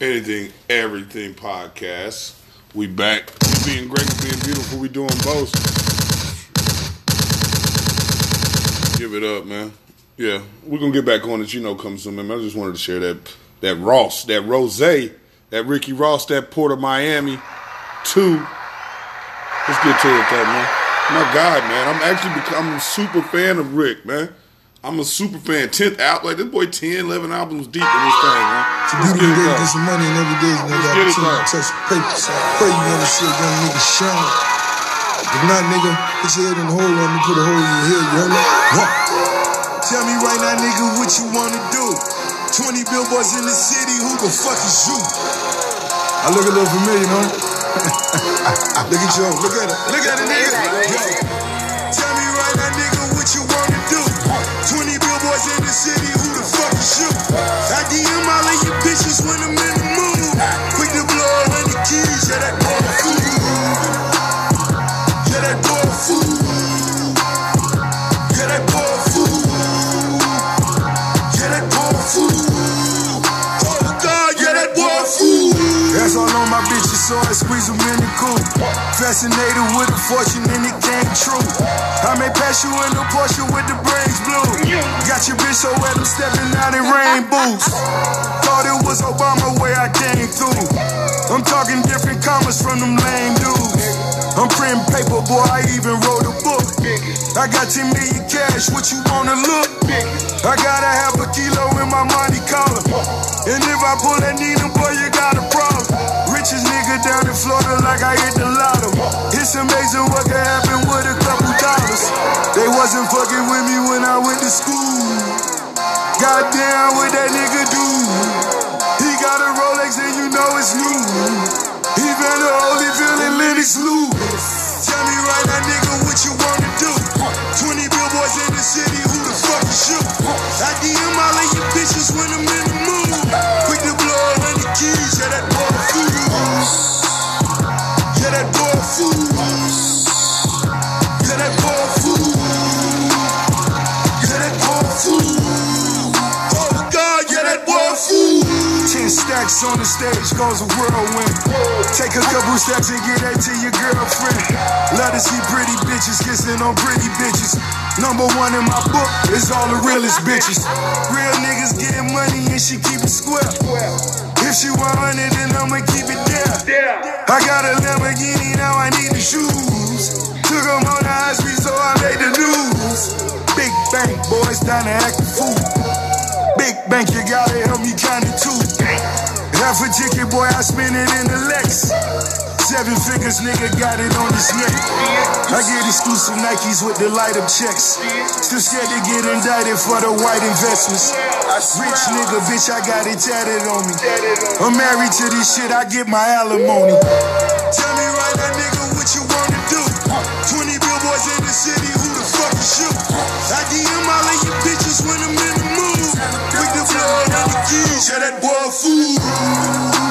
Anything, Everything podcast. We back. Being great, being beautiful. We doing both. Give it up, man. Yeah, we're gonna get back on it. You know, come soon, man. I just wanted to share that that Ross, that Rose, that Ricky Ross, that Port of Miami, two. Let's get to it, though, man. My God, man, I'm actually becoming a super fan of Rick, man. I'm a super fan. 10th out, like this boy 10, 11 albums deep in this thing, man. So Let's get, get some money and every day you got to touch paper. So I pray you want to see a young nigga shine. If not, nigga, put your head in the hole on me, put a hole in your head, you hear me? What? Tell me right now, nigga, what you wanna do? 20 billboards in the city, who the fuck is you? I look a little familiar, man. look at you, look at it, look at it, nigga. Yo, city, who the fuck is you? I DM all of you bitches when I'm in the mood. Quick to blow a hundred keys, yeah, that Fascinated with the fortune and it came true. I may pass you in the Porsche with the brains blue. Got your bitch so wet, I'm stepping out in rain boots. Thought it was Obama where I came through. I'm talking different commas from them lame dudes. I'm printing paper, boy, I even wrote a book. I got 10 million cash, what you wanna look? I gotta have a kilo in my money collar. And if I pull that Nina, boy, you got a problem. Richest nigga down in Florida like I hit the lotto. It's amazing what can happen with a couple dollars. They wasn't fucking with me when I went to school. Goddamn, what that stacks on the stage goes a whirlwind. Take a couple steps and get that to your girlfriend. Love to see pretty bitches kissing on pretty bitches. Number one in my book is all the realest bitches. Real niggas getting money and she keep it square. If she want it, then I'ma keep it there. I got a Lamborghini, now I need the shoes. Took them on the high street, so I made the news. Big bank boys down to act a fool. Big bank, you gotta help me count it too. Half a ticket, boy, I spend it in the Lex. Seven figures, nigga, got it on his neck. I get exclusive Nikes with the light up checks. Still scared to get indicted for the white investments. Rich nigga, bitch, I got it tatted on me. I'm married to this shit, I get my alimony. Tell me right now, nigga, what you wanna do? 20 billboards in the city, who the fuck is you? I DM all of you bitches when I'm in the keys, that boy food.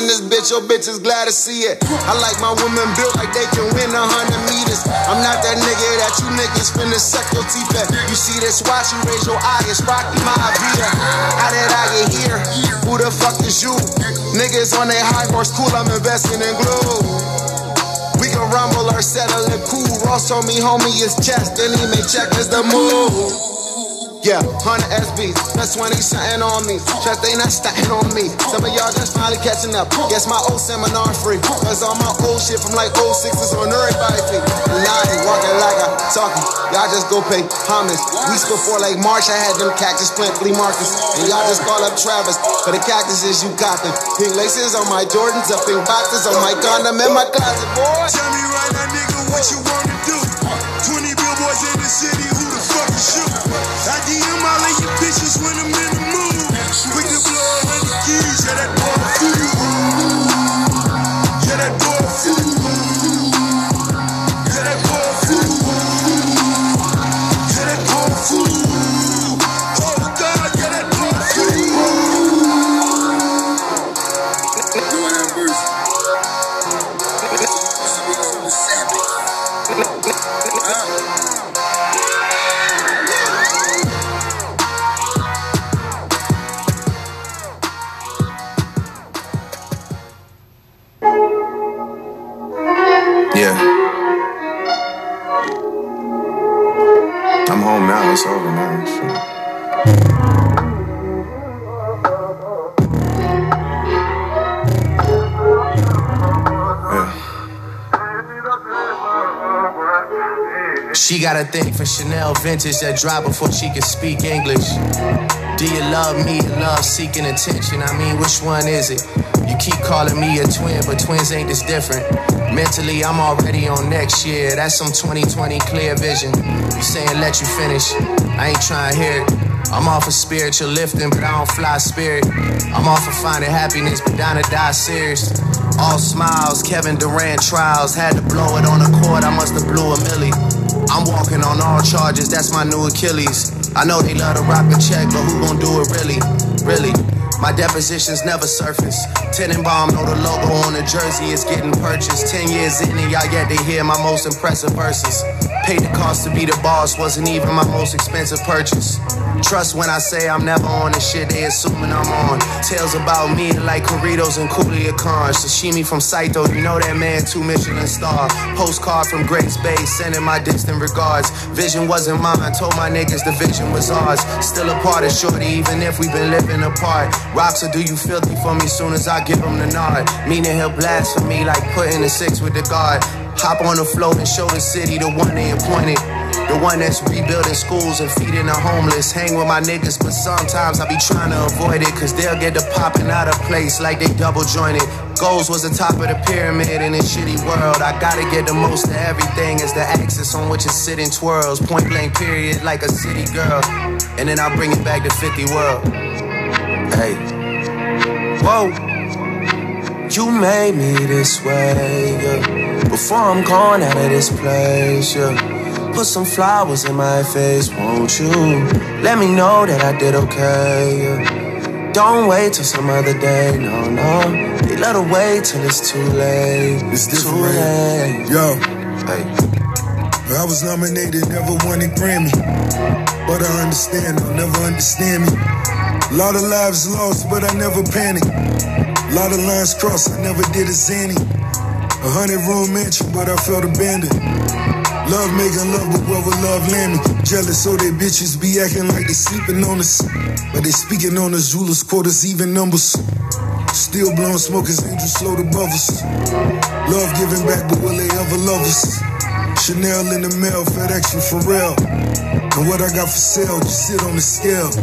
In this bitch, your bitch is glad to see it. I like my women built like they can win a hundred meters. I'm not that nigga that you niggas finna suck your teeth at. You see this watch, you raise your eye, it's Rocky Maivia. How did I get here? Who the fuck is you? Niggas on their high horse, cool, I'm investing in glue. We can rumble or settle it cool. Ross told me, homie, it's chest, then he may check as the move. Yeah, 100 SBs, that's when he's something on me. Trust they not stunting on me. Some of y'all just finally catching up. Guess my old seminar free. Cause all my old shit from like 06 is on everybody feet. Ain't walking like I talking. Y'all just go pay homage. Weeks before like March, I had them cactus plant flea markets. And y'all just call up Travis. For the cactuses you got them. Pink laces on my Jordans, up pink boxes on my condom in my closet, boy. Tell me right now, nigga, what you wanna do? 20 billboards in the city, the you? I DM all of you bitches when I'm in the mood. Quick to blow a hundred keys, yeah, that boy a thing for Chanel vintage that drop before she can speak English. Do you love me love seeking attention? I mean, which one is it? You keep calling me a twin, but twins ain't this different. Mentally, I'm already on next year. That's some 2020 clear vision. You saying let you finish? I ain't trying to hear it. I'm off of spiritual lifting, but I don't fly spirit. I'm off of finding happiness, but down to die serious. All smiles, Kevin Durant trials. Had to blow it on the court, I must have blew a millie. I'm walking on all charges, that's my new Achilles. I know they love to rock a check, but who gon' do it really? Really? My depositions never surface. Tenenbaum know the logo on the jersey is getting purchased. Ten years in and y'all yet to hear my most impressive verses. Paid the cost to be the boss, wasn't even my most expensive purchase. Trust when I say I'm never on the shit they assuming I'm on. Tales about me like Corritos and Coolia Khan. Sashimi from Saito, you know that man, two Michelin star. Postcard from Grace Bay, sending my distant regards. Vision wasn't mine, told my niggas the vision was ours. Still a part of Shorty, even if we've been living apart. Rocks or do you filthy for me soon as I give him the nod? Meaning he'll blaspheme like putting a six with the guard. Hop on the float and show the city the one they appointed. The one that's rebuilding schools and feeding the homeless. Hang with my niggas, but sometimes I be trying to avoid it. Cause they'll get the popping out of place like they double jointed. Goals was the top of the pyramid in this shitty world. I gotta get the most of everything as the axis on which it's sitting twirls. Point blank period like a city girl. And then I'll bring it back to 50 world. Hey. Whoa. You made me this way, yeah. Before I'm gone out of this place, yeah. Put some flowers in my face, won't you? Let me know that I did okay, yeah. Don't wait till some other day, no, no. They let her wait till it's too late. It's too different. late. Yo, Hey. I was nominated, never won a Grammy. But I understand, they'll never understand me. Lot of lives lost, but I never panicked. Lot of lines crossed, I never did a zany. A hundred room mansion, but I felt abandoned. Love making love, but where will love land me? Jealous, so they bitches be acting like they sleeping on us. But they speaking on us, rulers, quarters, even numbers. Still blowing smoke as angels float above us. Love giving back, but will they ever love us? Chanel in the mail, FedEx and Pharrell. And what I got for sale, just sit on the scale.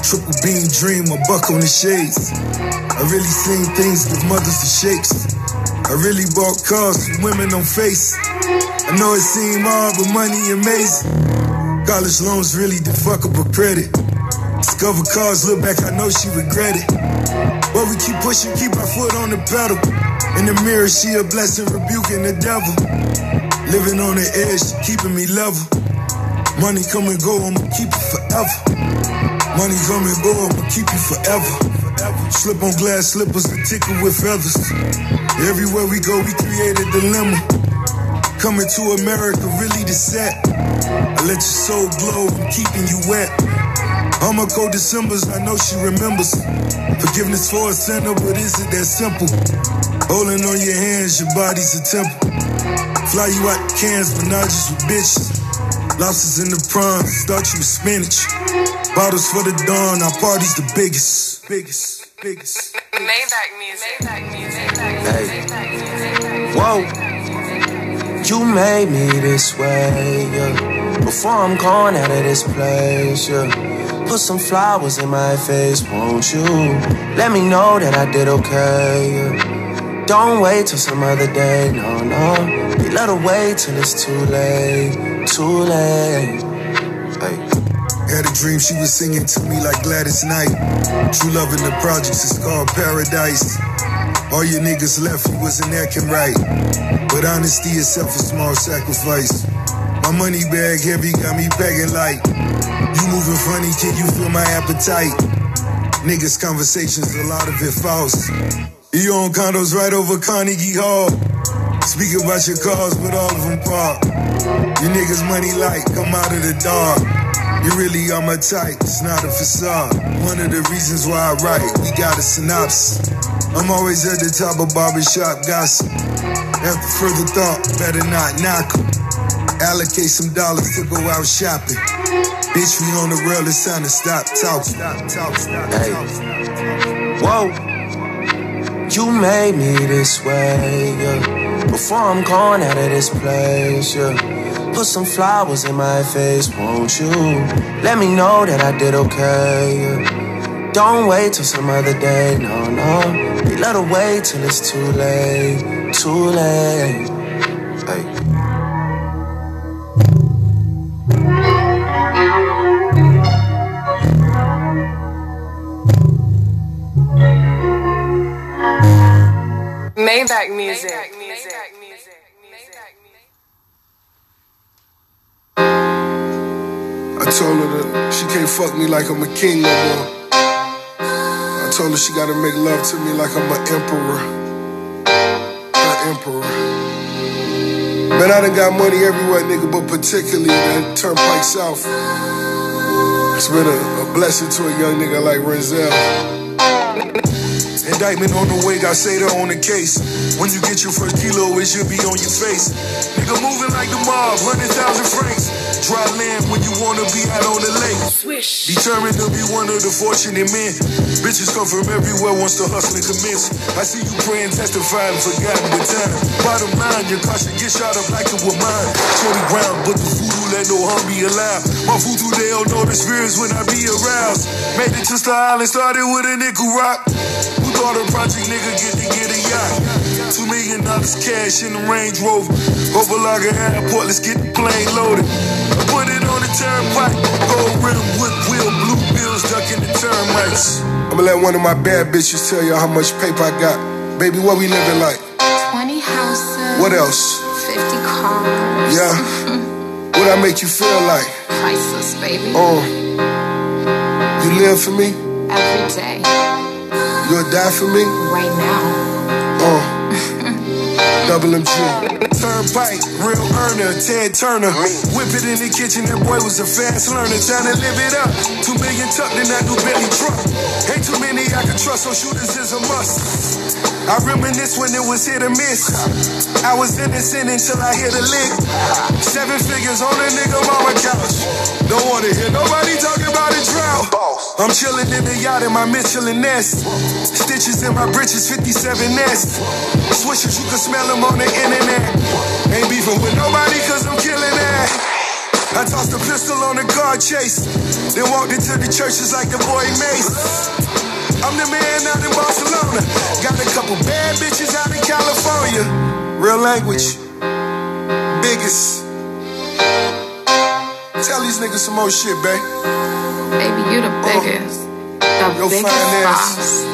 Triple beam dream, a buck on the shades. I really seen things give mothers the shakes. I really bought cars for women on face. I know it seemed hard, but money amazing. College loans really the fuck up her credit. Discover cars, look back, I know she regret it. But we keep pushing, keep our foot on the pedal. In the mirror, she a blessing, rebuking the devil. Living on the edge, keeping me level. Money come and go, I'ma keep it forever. Money come and go, I'ma keep you forever. Slip on glass slippers and tickle with feathers. Everywhere we go, we create a dilemma. Coming to America, really the set. I let your soul glow, I'm keeping you wet. I'ma go December's, I know she remembers. Forgiveness for a sinner, but is it that simple? Holding on your hands, your body's a temple. Fly you out the cans, but not just with bitches. Lobsters in the prawns, start you with spinach. Bottles for the dawn, our party's the biggest. Biggest, biggest. Maybach music. Maybach music. Hey. Whoa. You made me this way, yeah. Before I'm gone out of this place, yeah. Put some flowers in my face, won't you? Let me know that I did okay, yeah. Don't wait till some other day, no, no. They let her wait till it's too late, too late. Had a dream she was singing to me like Gladys Knight. True love in the projects is called paradise. All your niggas left, you wasn't acting right. But honesty itself a small sacrifice. My money bag heavy got me packing light. You moving funny, can you feel my appetite? Niggas conversations, a lot of it false. You own condos right over Carnegie Hall. Speak about your cars, but all of them park. You niggas money light, come out of the dark. You really are my type, it's not a facade. One of the reasons why I write, we got a synopsis. I'm always at the top of barbershop gossip. After further thought, better not knock 'em. Allocate some dollars to go out shopping. Bitch, we on the rail, it's time to stop talking. Stop, talk, stop, Hey. Whoa. You made me this way, yeah. Before I'm gone out of this place. Yeah. Put some flowers in my face, won't you? Let me know that I did okay. Yeah. Don't wait till some other day, no, no. You let her wait till it's too late, too late. Hey. Maybach music. I told her that she can't fuck me like I'm a king no more. I told her she gotta make love to me like I'm an emperor. An emperor. Man, I done got money everywhere, nigga, but particularly that Turnpike South. It's been a, a blessing to a young nigga like Renzel. Indictment on the way, got Seda on the case. When you get your first kilo, it should be on your face. Nigga moving like the mob, 100,000 francs. Dry land when you wanna be out on the lake. Swish. Determined to be one of the fortunate men. Bitches come from everywhere, once the hustling commence. I see you praying, testifying, forgotten with time. Bottom line, your car should get shot up like it was mine. Shorty ground, but the voodoo let no harm be alive. My voodoo, they don't know the spirits when I be aroused. Made it to Star Island, started with a nickel rock. Who thought a project nigga get to get a yacht? Two million dollars cash in the Range Rover. Opa-locka airport, let's get the plane loaded. I put it on the turnpike. Gold rim, wood wheel, blue bills, ducking the termites. I'ma let one of my bad bitches tell y'all how much paper I got. Baby, what we living like? 20 houses. What else? 50 cars. Yeah. what I make you feel like? Priceless, baby. Oh. You live for me? Every day. You'll die for me? Right now. Uh. Double MG. Turnpike, real earner, Ted Turner. Whip it in the kitchen, that boy was a fast learner. Trying to live it up. Two million tucked in that new Bentley truck. Ain't too many I can trust, so shooters is a must. I reminisce when it was hit or miss. I was innocent until I hit a lick. Seven figures on a nigga mama couch. Don't wanna hear nobody talking about a drought. I'm chilling in the yacht in my Michelin nest. Stitches in my britches, 57 nest. Swishers, you can smell them on the internet. Ain't beefing with nobody cause I'm killing that. I tossed a pistol on a car chase. Then walked into the churches like the boy Mase. I'm the man out in Barcelona. Got a couple bad bitches out in California. Real language. Biggest. Tell these niggas some more shit, babe. Baby, you the oh. biggest. The biggest boss.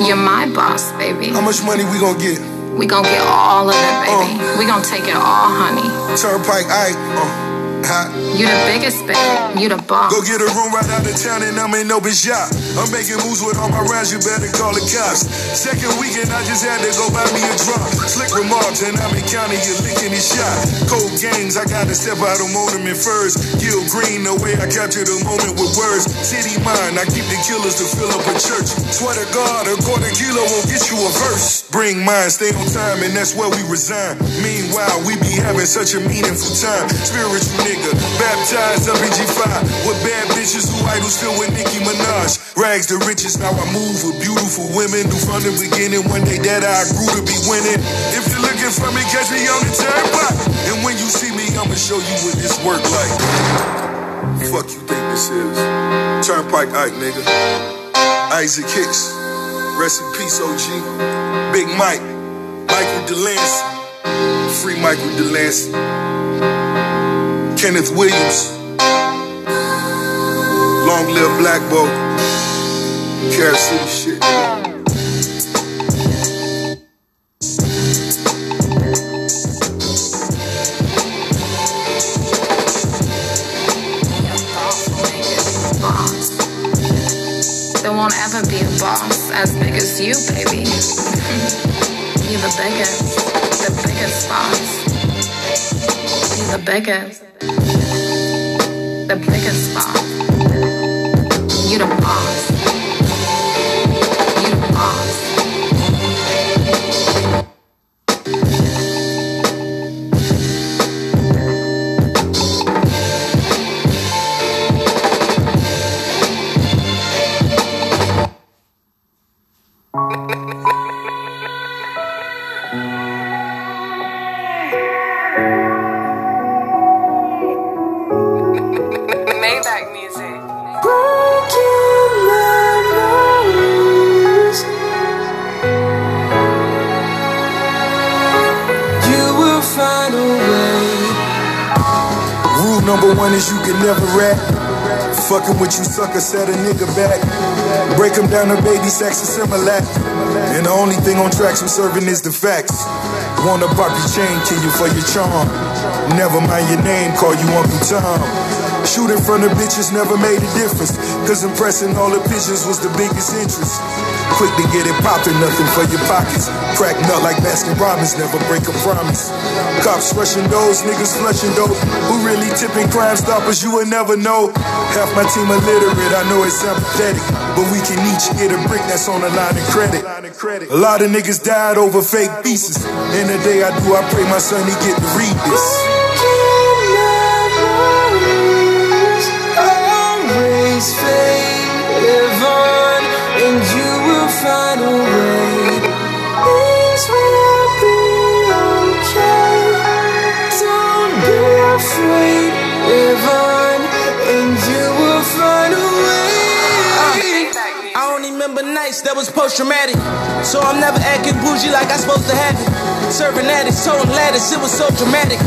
You're my boss, baby. How much money we gonna get? We gonna get all of it, baby. Uh. We gonna take it all, honey. Turnpike, aight. Uh, hot. You the biggest, baby. You the boss. Go get a room right out of town and I'm in no bitch yacht. I'm making moves with all my rounds, you better call the cops. Second weekend, I just had to go buy me a drop. Slick remarks, and I'm in county, you licking his shot. Cold games, I gotta step out on ornament first. Gil Green, the way I capture the moment with words. City mind, I keep the killers to fill up a church. Swear to God, a quarter kilo won't get you a verse. Bring mine, stay on time, and that's where we resign. Meanwhile, we be having such a meaningful time. Spiritual nigga, baptized up in G5 with bad bitches who idols still with Nicki Minaj. Rags to riches, now I move with beautiful women who from the beginning one day that I grew to be winning. If you're looking for me, catch me on the turnpike. And when you see me, I'ma show you what this work like. Fuck you think this is? Turnpike Ike, nigga. Isaac Hicks. Rest in peace, OG. Big Mike. Michael Delancey. Free Michael Delancey. Kenneth Williams. Long live Black Boat. Carol City shit. There won't ever be a boss as big as you, baby. You're the biggest, the biggest boss. You're the biggest, the biggest. You're the boss. Fucking with you sucker, set a nigga back. Break him down to baby sex and similar. And the only thing on tracks I'm serving is the facts. Wanna pop your chain, kill you for your charm. Never mind your name, call you Uncle Tom. Shoot in front of bitches never made a difference. Cause impressing all the pigeons was the biggest interest. Quick to get it poppin', nothing for your pockets. Crack nut like Baskin Robbins, never break a promise. Cops rushing those, niggas flushing dope. Who really tipping crime stoppers, you will never know. Half my team illiterate, I know it sounds pathetic. But we can each get a brick that's on the line of credit. A lot of niggas died over fake pieces. In the day I do, I pray my son he get to read this. Find a way. Things will be okay. Don't be afraid, that was post traumatic. So I'm never acting bougie like I supposed to have it. Serving addicts, toting ladders, it was so dramatic.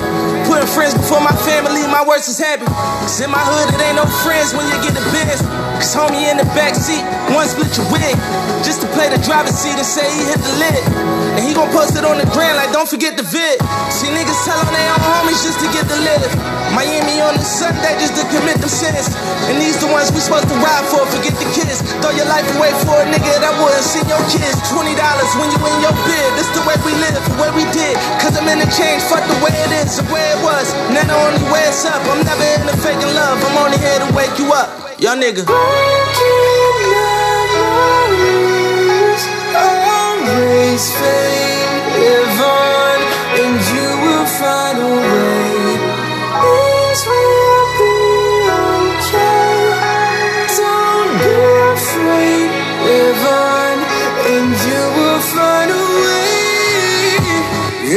Putting friends before my family, my worst is habit. Cause in my hood, it ain't no friends when you get the biz. Cause homie in the back seat, one split your wig. Just to play the driver's seat and say he hit the lid. And he gon' post it on the gram like don't forget the vid. See niggas tell on their own homies just to get the live. Miami on the Sunday just to commit them sins. And these the ones we supposed to ride for, forget the kids. Throw your life away for a nigga that wouldn't see your kids. $20 when you in your bid. This the way we live, the way we did. Cause I'm in the change, fuck the way it is, the way it was. Now the only way it's up. I'm never into faking love. I'm only here to wake you up. Y'all nigga. Always fade, live on, and you will find a way. Things will be okay. Don't be afraid, live on, and you will find a way.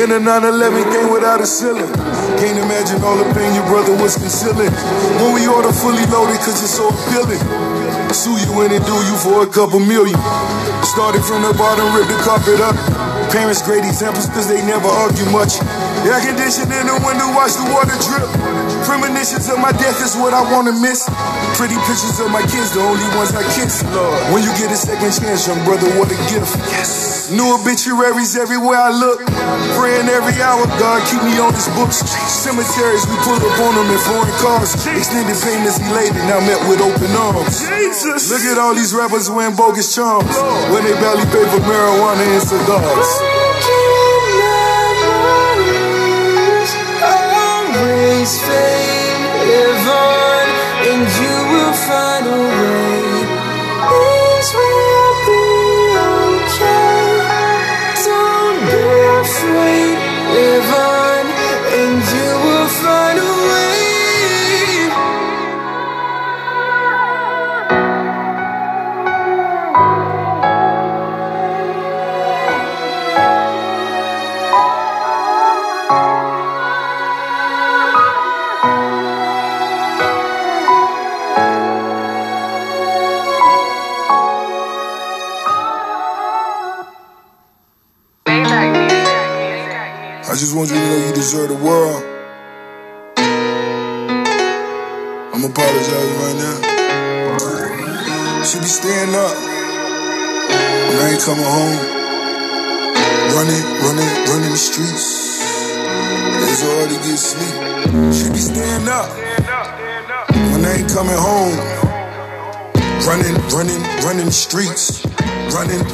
In a 911 came without a ceiling. Can't imagine all the pain your brother was concealing. When we order fully loaded, cause it's so appealing. Sue you and do you for a couple million. Started from the bottom, ripped the carpet up. Parents great examples cause they never argue much. Air conditioning in the window, watch the water drip. Premonitions of my death is what I wanna miss. Pretty pictures of my kids, the only ones I kiss. Lord, when you get a second chance, young brother, what a gift. Yes. New obituaries everywhere I look. Praying every hour, God keep me on his books. Cemeteries, we pull up on them in foreign cars. Extended pain is elated, now met with open arms. Jesus. Look at all these rappers wearing bogus charms. When they barely pay for marijuana and cigars.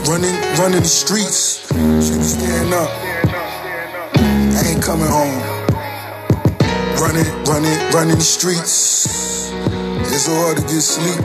Running, running, the streets. Be staying up. I ain't coming home. Running, running, running the streets. It's so hard to get sleep.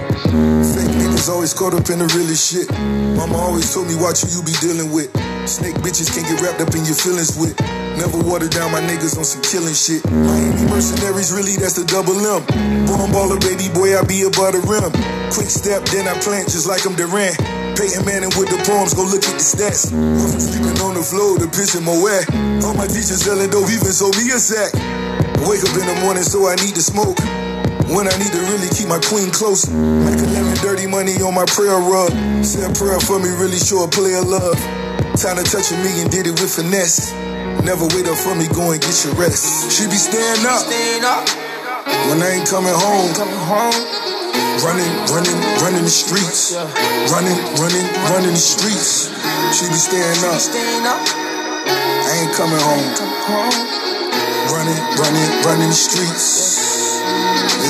Fake niggas always caught up in the realest shit. Mama always told me watch who you be dealing with. Snake bitches can't get wrapped up in your feelings with. Never water down my niggas on some killing shit. Miami mercenaries, really, that's the double M. Born baller, baby boy, I be above the rim. Quick step, then I plant just like I'm Durant. Peyton Manning with the poems, go look at the stats. I'm sleeping on the floor, the pitch in my way. All my teachers selling dope, even sold me a sack. Wake up in the morning, so I need to smoke. When I need to really keep my queen close. Make 11 dirty money on my prayer rug. Say a prayer for me, really show a player love. Time to touch a million, did it with finesse. Never wait up for me, go and get your rest. She be staying up. Stand up. When I ain't coming home, running, running, running the streets. Running, running, running the streets. She be staying up. I ain't coming home. Running, running, running the streets.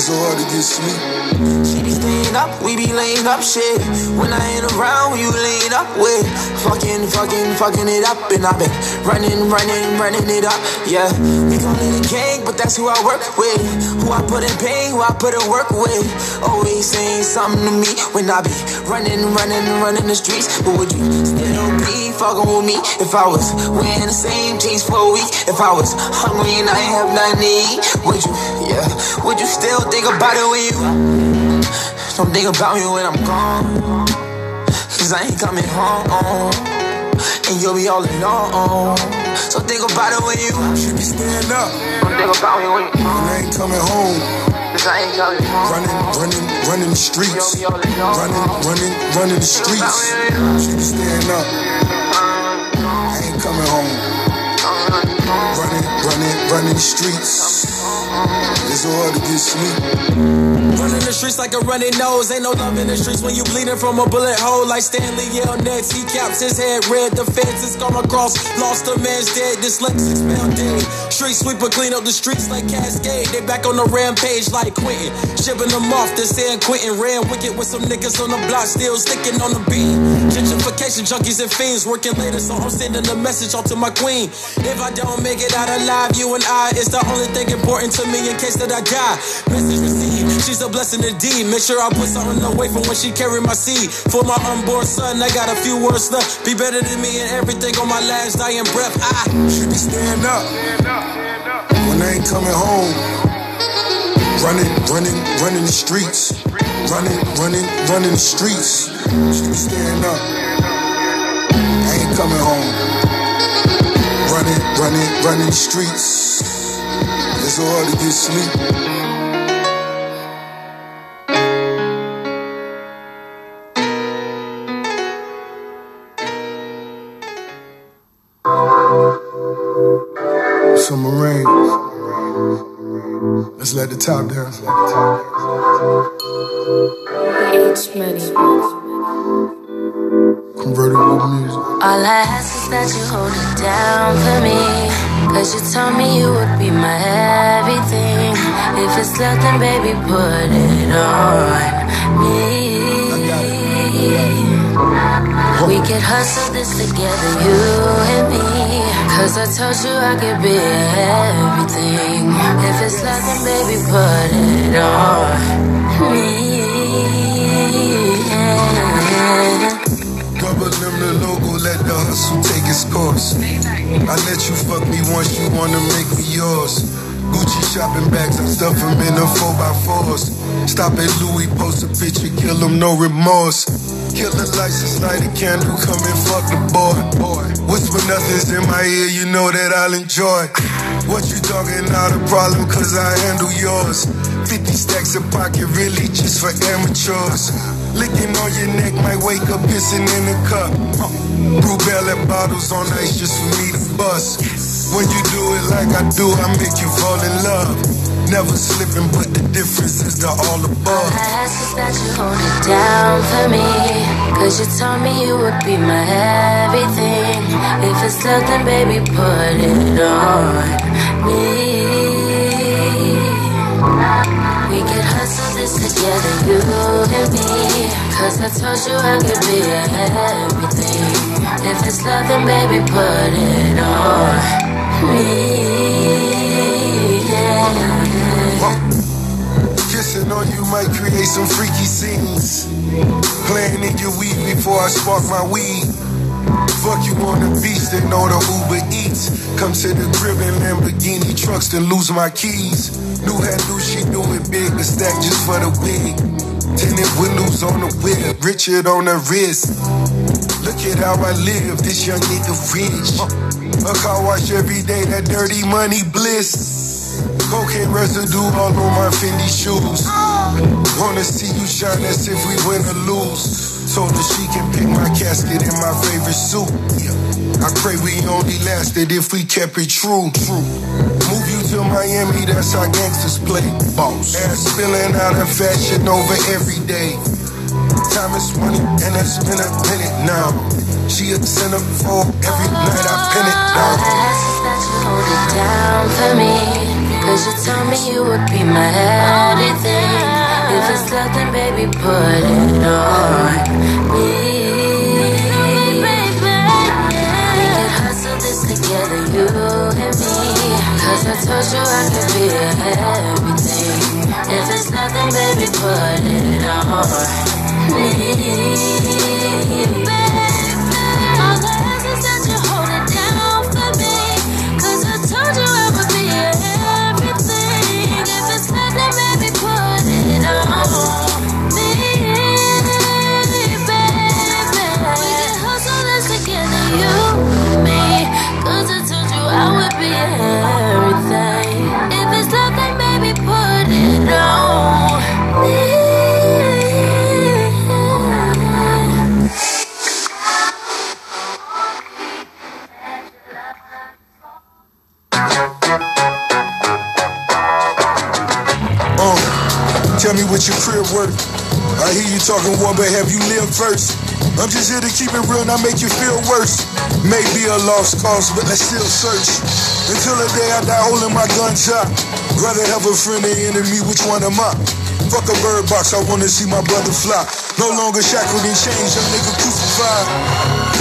It's hard to get sleep. She be staying up, we be laying up shit. When I ain't around, you laying up with. Fucking, fucking, fucking it up, and I've been running, running, running it up. Yeah, we gon' lead a gang, but that's who I work with. Who I put in pain, who I put in work with. Always saying something to me when I be running, running, running the streets. But would you still be fucking with me if I was wearing the same jeans for a week? If I was hungry and I ain't have nothing to eat, would you? Yeah, would you still think about it when you? Don't think about me when I'm gone. Cause I ain't coming home. And you'll be all alone. So think about it when you. She be staying up. Don't think about me when you. When I ain't coming home. Cause I ain't coming home. Running, running, running the streets. Running, running, running the streets. She be staying up. I ain't coming home. Running, running, running the streets. It's so hard to get sleep. Running the streets like a running nose. Ain't no love in the streets when you bleeding from a bullet hole. Like Stanley Yell next. He caps his head red. The fence is gone across. Lost a man's dead. Dyslexics found dead. Street sweeper clean up the streets like Cascade. They back on the rampage like Quentin. Shipping them off to San Quentin. Ran wicked with some niggas on the block. Still sticking on the beat. Gentrification junkies and fiends working later. So I'm sending a message out to my queen. If I don't make it out alive, you and I it's the only thing important to me in case that I die. Message received. She's a blessing indeed. Make sure I put something away from when she carry my seed. For my unborn son, I got a few words left. Be better than me and everything on my last dying breath. I should be staying up. When I ain't coming home. Running, running, running the streets. Running, running, running the streets. She be staying up. I ain't coming home. Running, running, running the streets. It's hard to get sleep. Summer rain. Let's let the top down. H money. Convertible music. All I ask is that you hold it down for me. Cause you told me you would be my everything. If it's love, then baby, put it on me. We could hustle this together, you and me. Cause I told you I could be everything. If it's love, then baby, put it on me. Rubber them the logo, let the hustle take its course. I let you fuck me once, you wanna make me yours. Gucci shopping bags, I stuff them in a 4x4s. Stop at Louis, post a picture, kill them, no remorse. Kill the license, light a candle, come and fuck the boy. boy. Whisper nothing's in my ear, you know that I'll enjoy. What you talking, not a problem, cause I handle yours. 50 stacks of pocket, really just for amateurs. Licking on your neck, might wake up pissing in a cup. Rubella bottles on ice just for me to bust. When you do it like I do, I make you fall in love. Never slipping, but the difference is the all above. I that you hold it down for me. Cause you told me you would be my everything. If it's then baby, put it on me. Together, you and me. Cause I told you I could be everything. If it's love, then baby, put it on me. Kissing on you might create some freaky scenes. Playing in your weed before I spark my weed. Fuck you on the beach, then order Uber Eats. Come to the crib in Lamborghini trucks, then lose my keys. New hat, new she do it big, the stack just for the wig. Tinted windows on the whip, Richard on the wrist. Look at how I live, this young nigga rich. A car wash every day, that dirty money bliss. Cocaine residue all on my Fendi shoes. Wanna see you shine as if we win or lose. Told her she can pick my casket in my favorite suit. I pray we only lasted if we kept it true. True. Move you to Miami, that's how gangsters play. Boss. Ass spilling out of fashion over every day. Time is money, and it's been a minute now. She a sinner for every night I pin it down. I ask that you hold it down for me. Cause you told me you would be my everything. If it's nothing, baby, put it on told you I could be everything. If it's nothing, baby, put it on me. Talking war, but have you lived first? I'm just here to keep it real, not make you feel worse. Maybe a lost cause, but let's still search. Until the day I die holding my gun top. Rather have a friend than enemy, which one am I? Fuck a bird box, I wanna see my brother fly. No longer shackled in chains, young nigga crucified.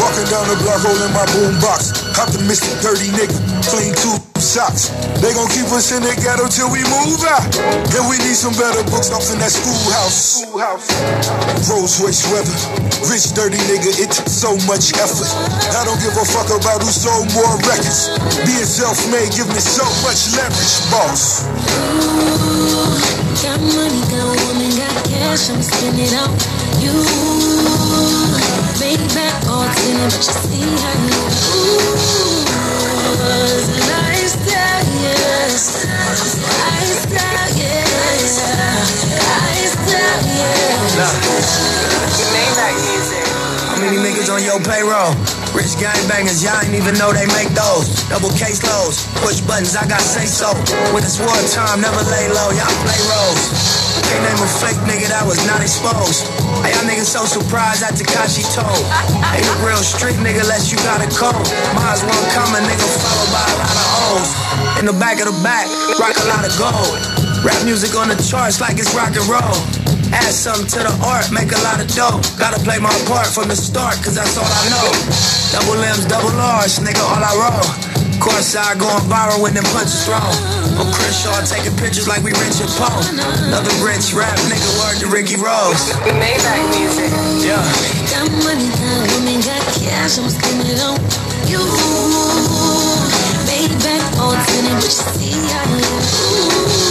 Walking down the block holding my boom box. Optimistic, dirty nigga, clean two socks. They gon' keep us in the ghetto till we move out. And we need some better books off in that schoolhouse. schoolhouse. Rolls-Royce weather, rich dirty nigga, it took so much effort. I don't give a fuck about who sold more records. Being self-made give me so much leverage, boss. Ooh, Got money, got woman, got cash, I'm spending it on you. Make back all ten, but you see how you on your payroll? Rich gangbangers, y'all ain't even know they make those. Double case loads, push buttons, I got say so. When it's war time, never lay low, y'all play roles. Can't name a fake nigga that was not exposed. Hey, y'all niggas so surprised that Tekashi told. Ain't a real street nigga unless you got a code. Well come a nigga followed by a lot of O's. In the back of the back, rock a lot of gold. Rap music on the charts like it's rock and roll. Add something to the art, make a lot of dough. Gotta play my part from the start, cause that's all I know. Double M's, double R's, nigga, all I roll. Courtside going viral when them punches thrown. I'm Chris Shaw taking pictures like we Rich and Poe. Another rich rap nigga, word to Ricky Rose. Maybach music. Yeah. Got money, got woman, got cash, I'm spending it on you. All ten, but you see how you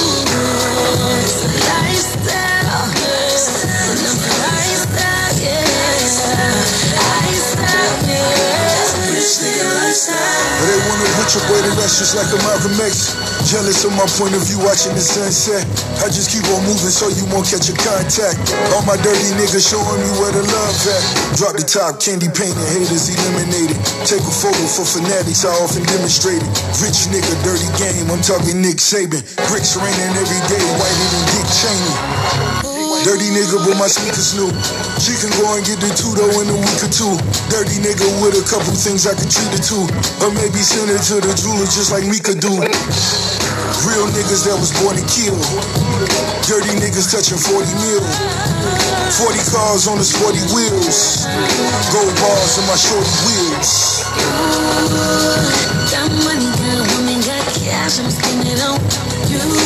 lifestyle. They wanna put your boy to rest just like a Malcolm X. Jealous of my point of view watching the sunset. I just keep on moving so you won't catch a contact. All my dirty niggas showing me where the love at. Drop the top, candy painted, haters eliminated. Take a photo for fanatics, I often demonstrate it. Rich nigga, dirty game, I'm talking Nick Saban. Bricks raining every day, whiter than Dick Cheney. Dirty nigga, but my sneakers new. She can go and get the two in a week or two. Dirty nigga with a couple things I can treat her to. Or maybe send her to the jeweler just like me could do. Real niggas that was born to kill. Dirty niggas touching 40 mil. 40 cars on the sporty wheels. Gold bars on my shorty wheels. Got money, got woman, got cash, I'm spending on you.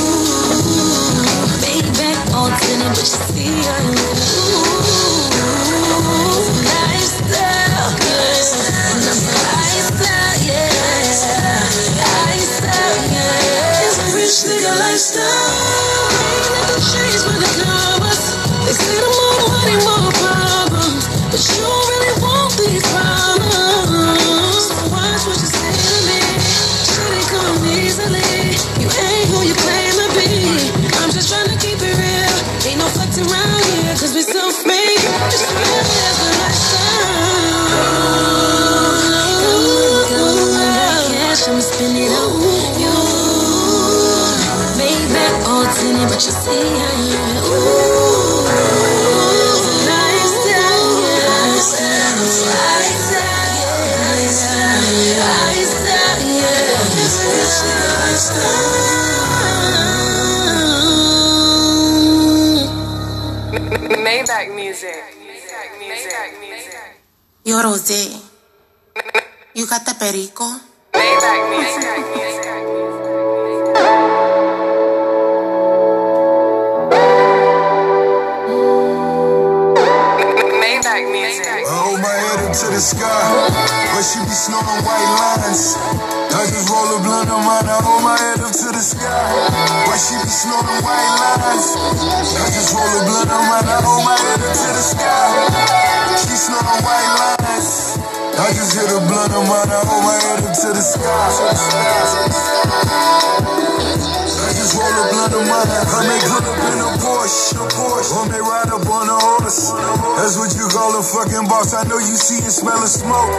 On a horse. That's what you call a fucking boss. I know you see and smell the smoke.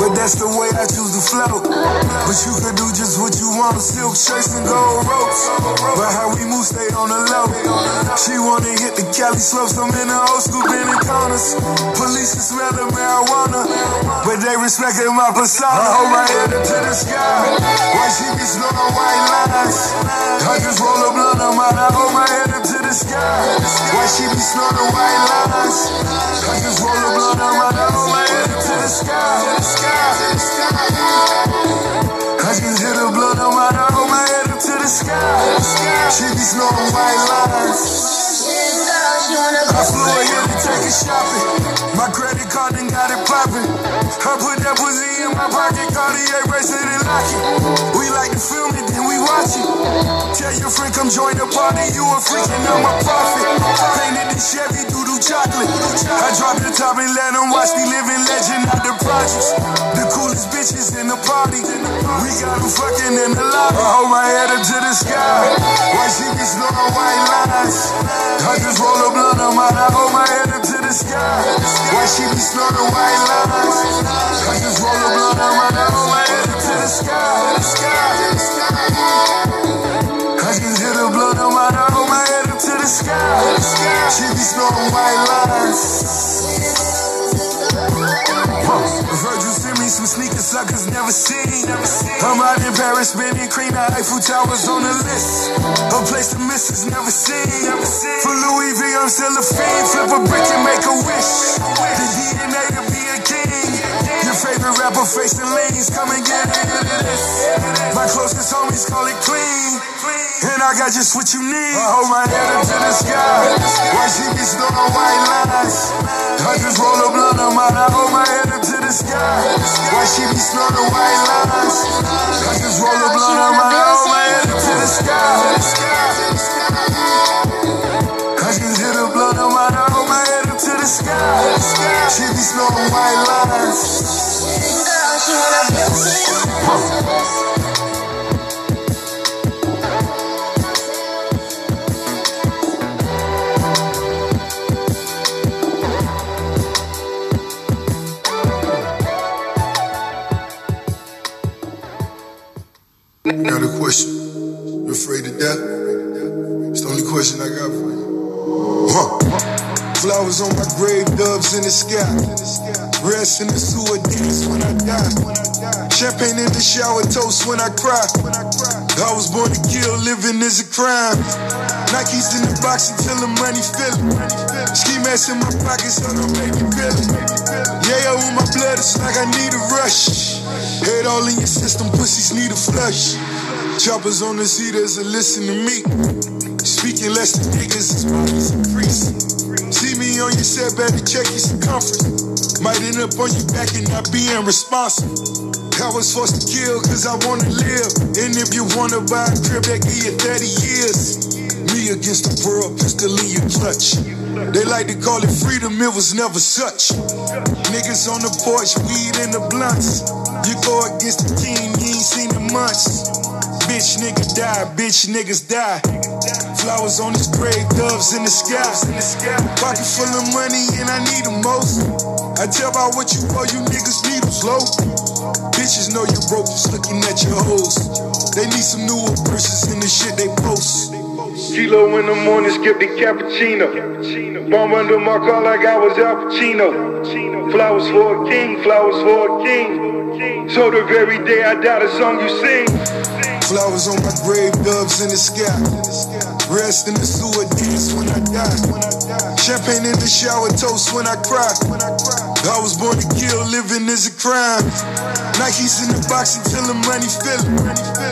But that's the way I choose to float. But you could do just what you want. Silk shirts and gold ropes. But how we move, stay on the low. She wanna hit the Cali slopes. I'm in the old school bending corners. Police can smell the marijuana. But they respected my persona. Hold my head up to the sky. Why she be snoring white lines? I just roll a blunt on mine, I hold my head up to the sky. Why she be snorting white lines? I just roll a blunt on mine, I hold my head to the sky. I just hit a blunt on mine, I hold my head to the sky. She be snorting white lines. I flew her here to take it shopping. My credit card done got it popping. I put that pussy in my pocket, Cartier bracelet and lock it. We like to film it, then we watch it. Tell your friend come join the party, you a freak and I'm a prophet. Painted the Chevy doodoo chocolate. I drop the top and let them watch me living legend out the projects. The coolest bitches in the party. We got them fucking in the lobby. I hold my head up to the sky. Why she be snoring white lines? I just roll a blunt on mine, I hold my head up to the sky. Why she be snorting white lines? I just roll a blunt on my head up to the sky. I just hit a blunt on my head up to the sky. She be snorting white lines. Some sneakers suckers never seen. I'm out in Paris spending cream, the Eiffel Tower's on the list. A place the missus never seen. For Louis V, I'm still a fiend. Flip a brick and make a wish. The DNA to be a king. Your favorite rapper facing lanes, come and get into this. My closest homies call it clean. And I got just what you need. I hold my head up to the sky. Why she be snoring white lines? I just roll a blunt on mine. I hold my head the sky. Why she be snoring white lines? I just roll a blunt on my up to the sky. Hit blunt on my head to the sky. She be snoring white lines. Got a question. You afraid of death? It's the only question I got for you. Huh. Flowers on my grave, doves in the sky. Rest in the sewer, dance when I die. Champagne in the shower, toast when I cry. I was born to kill, living is a crime. Nikes in the box until the money fill it. Ski mask in my pockets, so don't make me feel it. Yeah, with my blood, it's like I need a rush. Head all in your system, pussies need a flush. Choppers on the seaters and listen to me. Speaking less than niggas, his bodies increase. See me on your set, better check your circumference. Might end up on your back and not being responsible. I was forced to kill cause I wanna live. And if you wanna buy a crib, that give you 30 years. Me against the world, pistol in your clutch. They like to call it freedom, it was never such. Niggas on the porch, weed in the blunts. You go against the team, you ain't seen in months. Bitch nigga die, bitch niggas die. Flowers on his grave, doves in the sky. Pocket full of money and I need the most. I tell by what you owe, you niggas needles low. Bitches know you broke just looking at your hoes. They need some newer verses in the shit they post. Kilo in the morning, skip the cappuccino. Bomb under my car like I was Al Pacino. Flowers for a king, flowers for a king. So the very day I die, the song you sing. Flowers on my grave, doves in the sky. Rest in the sewer, dance when I die. Champagne in the shower, toast when I cry. I was born to kill, living is a crime. Nikes in the box until I'm money feeling.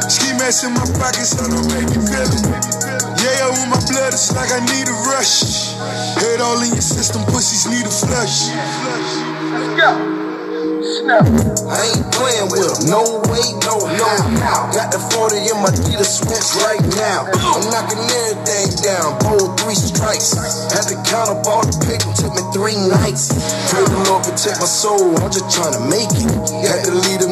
Ski mask in my pockets, so don't make me feel it. Yeah, with my blood, it's like I need a rush. Head all in your system, pussies need a flush. Let's go. I ain't playing with them. No way, no, no how. Got the 40 in my Dita switch right now. I'm knocking everything down. Bold three strikes. Had to count up all the paper. Took me three nights. Pray the Lord protect my soul. I'm just trying to make it. Had to leave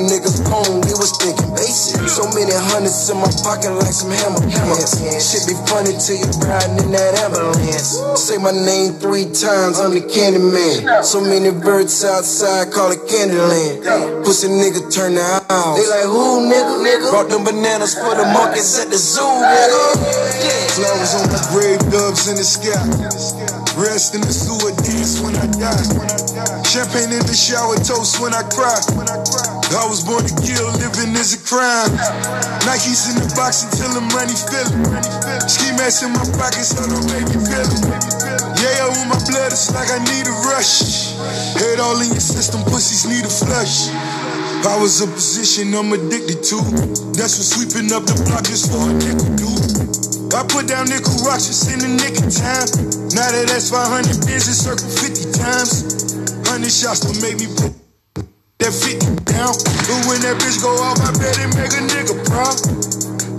So many hundreds in my pocket like some hammer pants. Shit be funny till you riding in that ambulance. Say my name three times. I'm the candy man. So many birds outside call it Candyland. Pussy nigga turn the house. They like, who nigga? nigga? Brought them bananas for the monkeys at the zoo, nigga. Flowers on my grave, doves in the sky. Rest in the sewer, dance when I die. Champagne in the shower, toast when I cry. I was born to kill, living is a crime. Nikes in the box until I'm money feeling. Ski mask in my pocket, so don't make me feel it. Yeah, with my blood, it's like I need a rush. Head all in your system, pussies need a flush. Powers a position I'm addicted to. That's what sweeping up the block is for a nickel dude. I put down nickel rocks just in the nick of time. Now that that's 500 bins, it circle 50 times. 100 shots to make me put that 50 down. But when that bitch go off, I bet it make a nigga proud.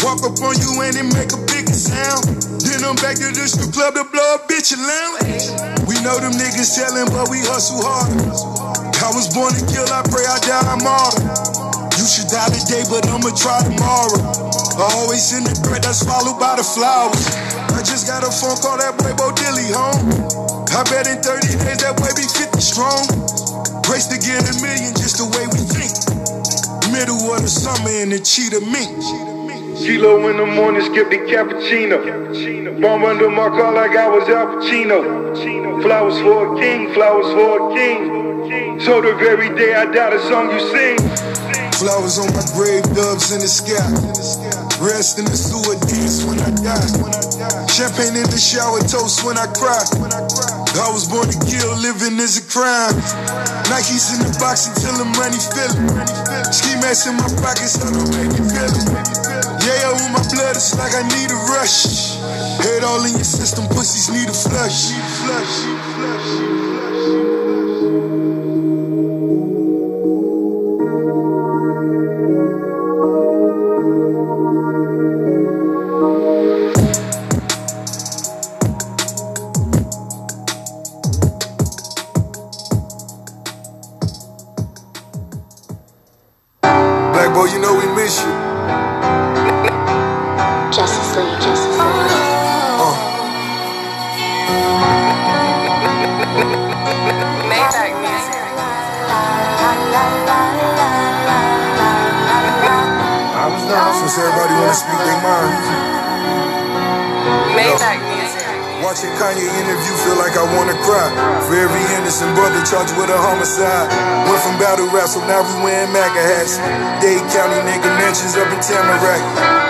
Walk up on you and it make a bigger sound. Then I'm back to the strip club to blow a bitch lounge. We know them niggas selling, but we hustle hard. I was born to kill, I pray I die, I'm martyr. You should die today, but I'ma try tomorrow. Always in the bread that's followed by the flowers. I just got a phone call that boy Bo Dilly home. I bet in 30 days that boy be 50 strong. Race to get a million just the way we think. Middle of the summer in the cheetah mink. Kilo in the morning, skip the cappuccino. Bomb under my car like I was Al Pacino. Flowers for a king, flowers for a king. So the very day I die, the song you sing. Flowers on my grave, doves in the sky. Rest in the sewer, dance when I die. Champagne in the shower, toast when I cry. I was born to kill, living is a crime. Nikes in the box until I'm money feeling. Ski mask in my pockets, so don't make me feel it. Yeah, with my blood, it's like I need a rush. Head all in your system, pussies need a flush. Flush, flush. Watching Kanye interview, feel like I wanna cry. For every innocent brother charged with a homicide. Went from battle rap, so now we wearing MAGA hats. Dade County nigga mansions up in Tamarac.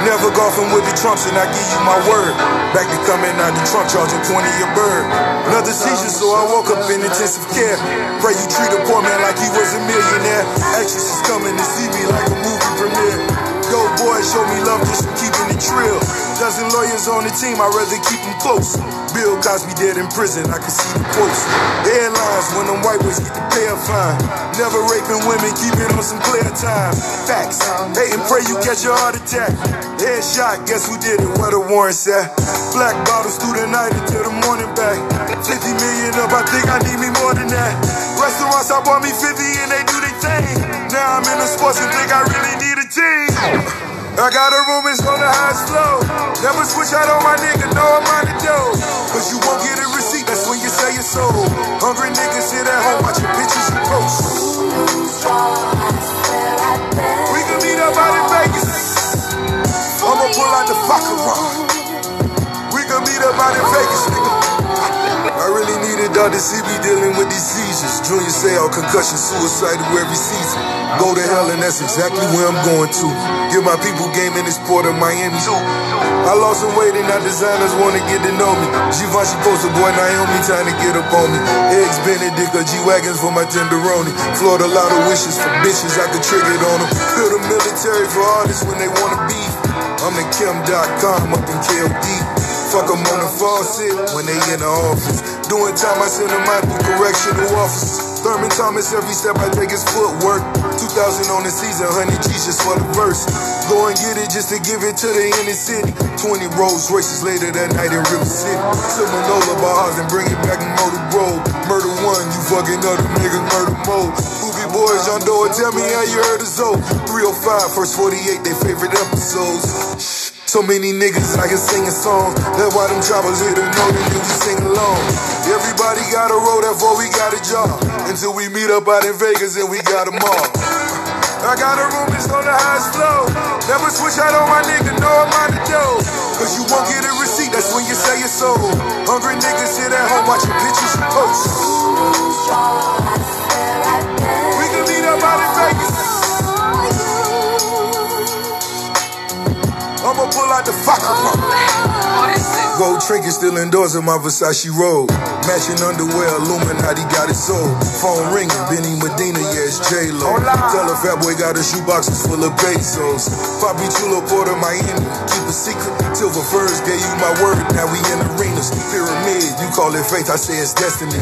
Never golfing with the Trumps, and I give you my word. Back to coming out the trunk, charging 20 a bird. Another seizure, so I woke up in intensive care. Pray you treat a poor man like he was a millionaire. Actresses coming to see me like a movie premiere. Go boy show me love just keeping it trill. Dozen lawyers on the team, I'd rather keep them close. Bill Cosby dead in prison, I can see the quotes. Airlines when them white boys get the pay a fine. Never raping women, keep it on some clear time. Facts. Hate and pray you catch a heart attack. Headshot, guess who did it? Where the warrants at? Black bottles through the night until the morning back. 50 million up, I think I need me more than that. Restaurants, I bought me 50 and they do their thing. Now I'm in the sports and think I really need a team. I got a room, it's on the highest flow. Never switch out on my nigga, no, I'm on the dough. Cause you won't get a receipt, that's when you sell your soul. Hungry niggas sit at home watching pictures you post. We can meet up out in Vegas. I'ma pull out the Baccarat. We can meet up out in Vegas, nigga to see me dealing with seizures. Junior Seau concussion, suicidal every season. Go to hell, and that's exactly where I'm going to. Give my people game in this port of Miami. I lost some weight, and now designers wanna get to know me. Givenchy poster boy, Naomi trying to get up on me. Eggs Benedict or G Wagons for my tenderoni. Florida lot of wishes for bitches, I could trigger it on them. Build a military for artists when they wanna beef. I'm the Kim Dotcom up in KLD. Fuck them on the faucet when they in the office. Doing time, I send them out through correctional officers. Thurman Thomas, every step I take is footwork. 2000 on the season, 100 G's just for the verse. Go and get it just to give it to the inner city. 20 Rolls Royces later that night in River City. Seminola bars and bring it back in Murder Road. Murder one, you fucking other nigga, murder mode. Movie boys, John Doe, tell me how you heard of Zoe. 305, first 48, they favorite episodes. So many niggas I can sing a song. That's why them choppers here to know that we sing along. Everybody got a road, therefore we got a job. Until we meet up out in Vegas and we got them all. I got a room that's on the highest floor. Never switch out on my nigga, no I'm on the dough. Cause you won't get a receipt, that's when you say it's sold. Hungry niggas sit at home watching pictures you post. We can meet up out in Vegas. I'ma pull out the up. Gold trinkets still indoors in my Versace robe. Matching underwear, Illuminati got it sold. Phone ringing, Benny Medina, yeah, it's J-Lo. Tell a fat boy got a shoeboxes full of pesos. Papi Chulo, Port of Miami, keep a secret. Silver Furs gave you my word, now we in arenas. Pyramid, you call it faith, I say it's destiny.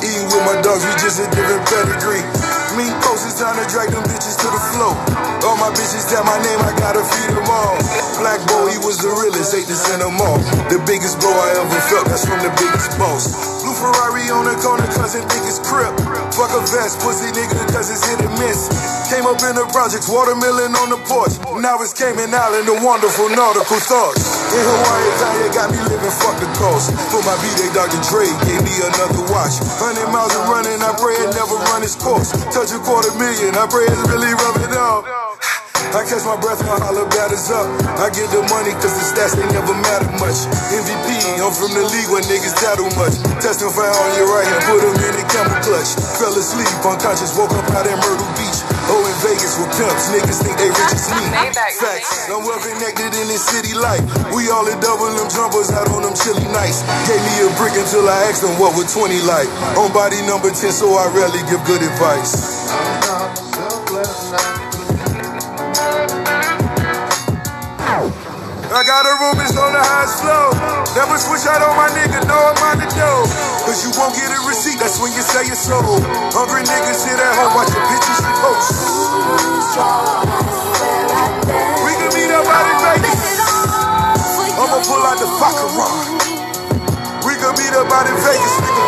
Eating with my dogs, we just a different pedigree. Posts, it's time to drag them bitches to the floor. All my bitches tell my name, I gotta feed them all. Black boy, he was the realest, hate to send them off. The biggest blow I ever felt, that's from the biggest boss. Ferrari on the corner, cousin think it's crip. Fuck a vest, pussy nigga, cause it's hit and miss. Came up in the projects, watermelon on the porch. Now it's Cayman Island, the wonderful nautical thoughts. In Hawaii, Zaya got me living, fuck the coast. For my B-Day, Dr. Dre gave me another watch. 100 miles of running, I pray it never run its course. Touch a quarter million, I pray it's really rubbing off. I catch my breath when holler batters up. I get the money cause the stats they never matter much. MVP, I'm from the league where niggas tattle much. Testing for on your right hand, put him in the camel clutch. Fell asleep, unconscious, woke up out in Myrtle Beach. Oh, in Vegas with pimps, niggas think they rich as me. Facts, I'm well connected in this city life. We all in double them jumpers out on them chilly nights. Gave me a brick until I asked them what would 20 like. On body number 10, so I rarely give good advice. I got a room that's on the highest floor. Never switch out on my nigga, no I'm on the dough. Cause you won't get a receipt, that's when you say it's sold. Hungry niggas sit at home watching pictures you post. We can meet up out in Vegas. I'ma pull out the Baccarat. We can meet up out in Vegas, nigga.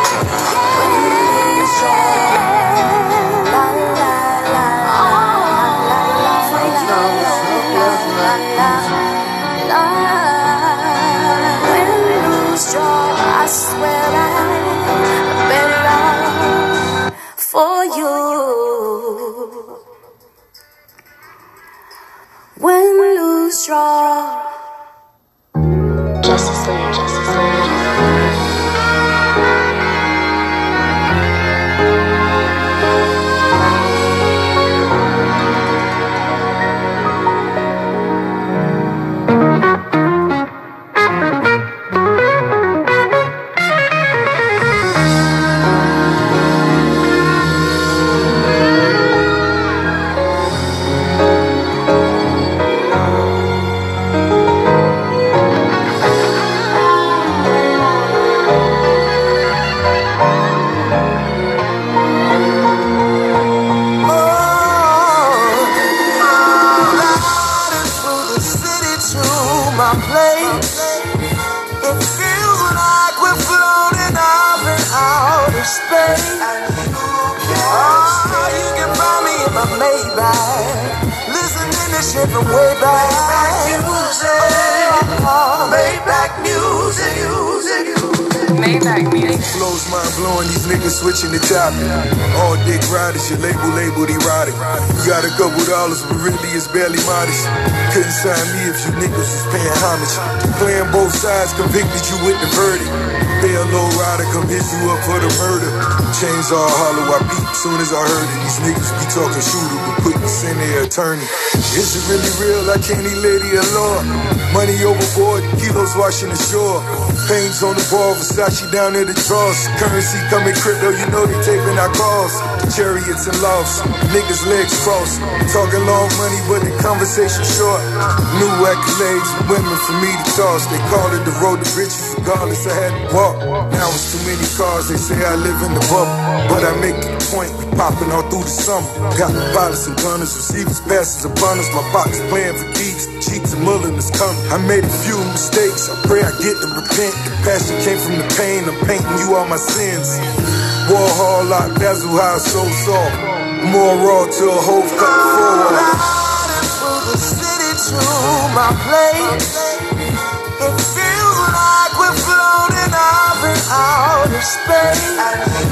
Lose the. All dick riders, your label labeled erotic. You got a couple dollars, but really it's barely modest. Couldn't sign me if you niggas was paying homage. Playing both sides, convicted you with the verdict. Bail low rider, come hit you up for the murder. Chains all hollow, I beat soon as I heard it. These niggas be talking shooter, but put this in their attorney. Is it really real? I can't eat lady a law. Money overboard, kilos washing the shore. Pains on the ball, Versace down in the drawers. Currency coming crypto, you know they taping our calls. Chariots and lofts, niggas legs crossed. Talking long money, but the conversation short. New accolades, women for me to toss. They call it the road to riches, regardless I had to walk. Now it's too many cars, they say I live in the bubble. But I make it point, we popping all through the summer. Got pilots and gunners, receivers, passes us. My box playing for keeps, cheeks and mulling is coming. I made a few mistakes, I pray I get to repent. The passion came from the pain, I'm painting you all my sins. Warhol, lock, dazzle, high, so soft. More raw till a whole forward. through the city to my place. It feels like we're floating up in outer space.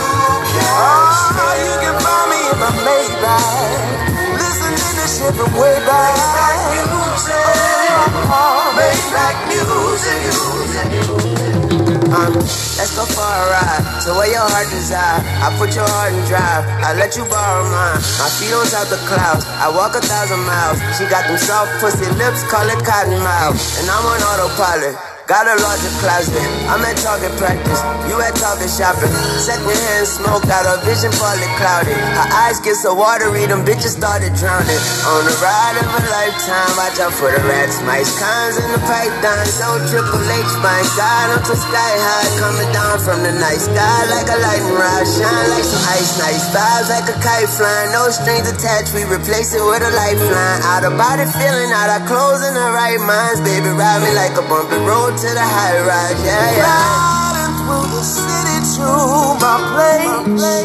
Let's go for a ride. So where your heart desire, I put your heart in drive. I let you borrow mine. My feet on top the clouds. I walk a thousand miles. She got them soft pussy lips, call it cotton mouth. And I'm on autopilot. Got a larger closet. I'm at target practice. You at target shopping. Second hand smoke, got her vision partly clouded. Her eyes get so watery, them bitches started drowning. On the ride of a lifetime, watch out for the rats, mice, cons and the pythons. So triple H, my God, until sky high, coming down from the night sky like a lightning rod. Shine like some ice, nice vibes like a kite flying. No strings attached, we replace it with a lifeline. Out of body feeling, out of clothes in the right minds. Baby, ride me like a bumpy road to the high rise, yeah, yeah. Riding through the city to my place.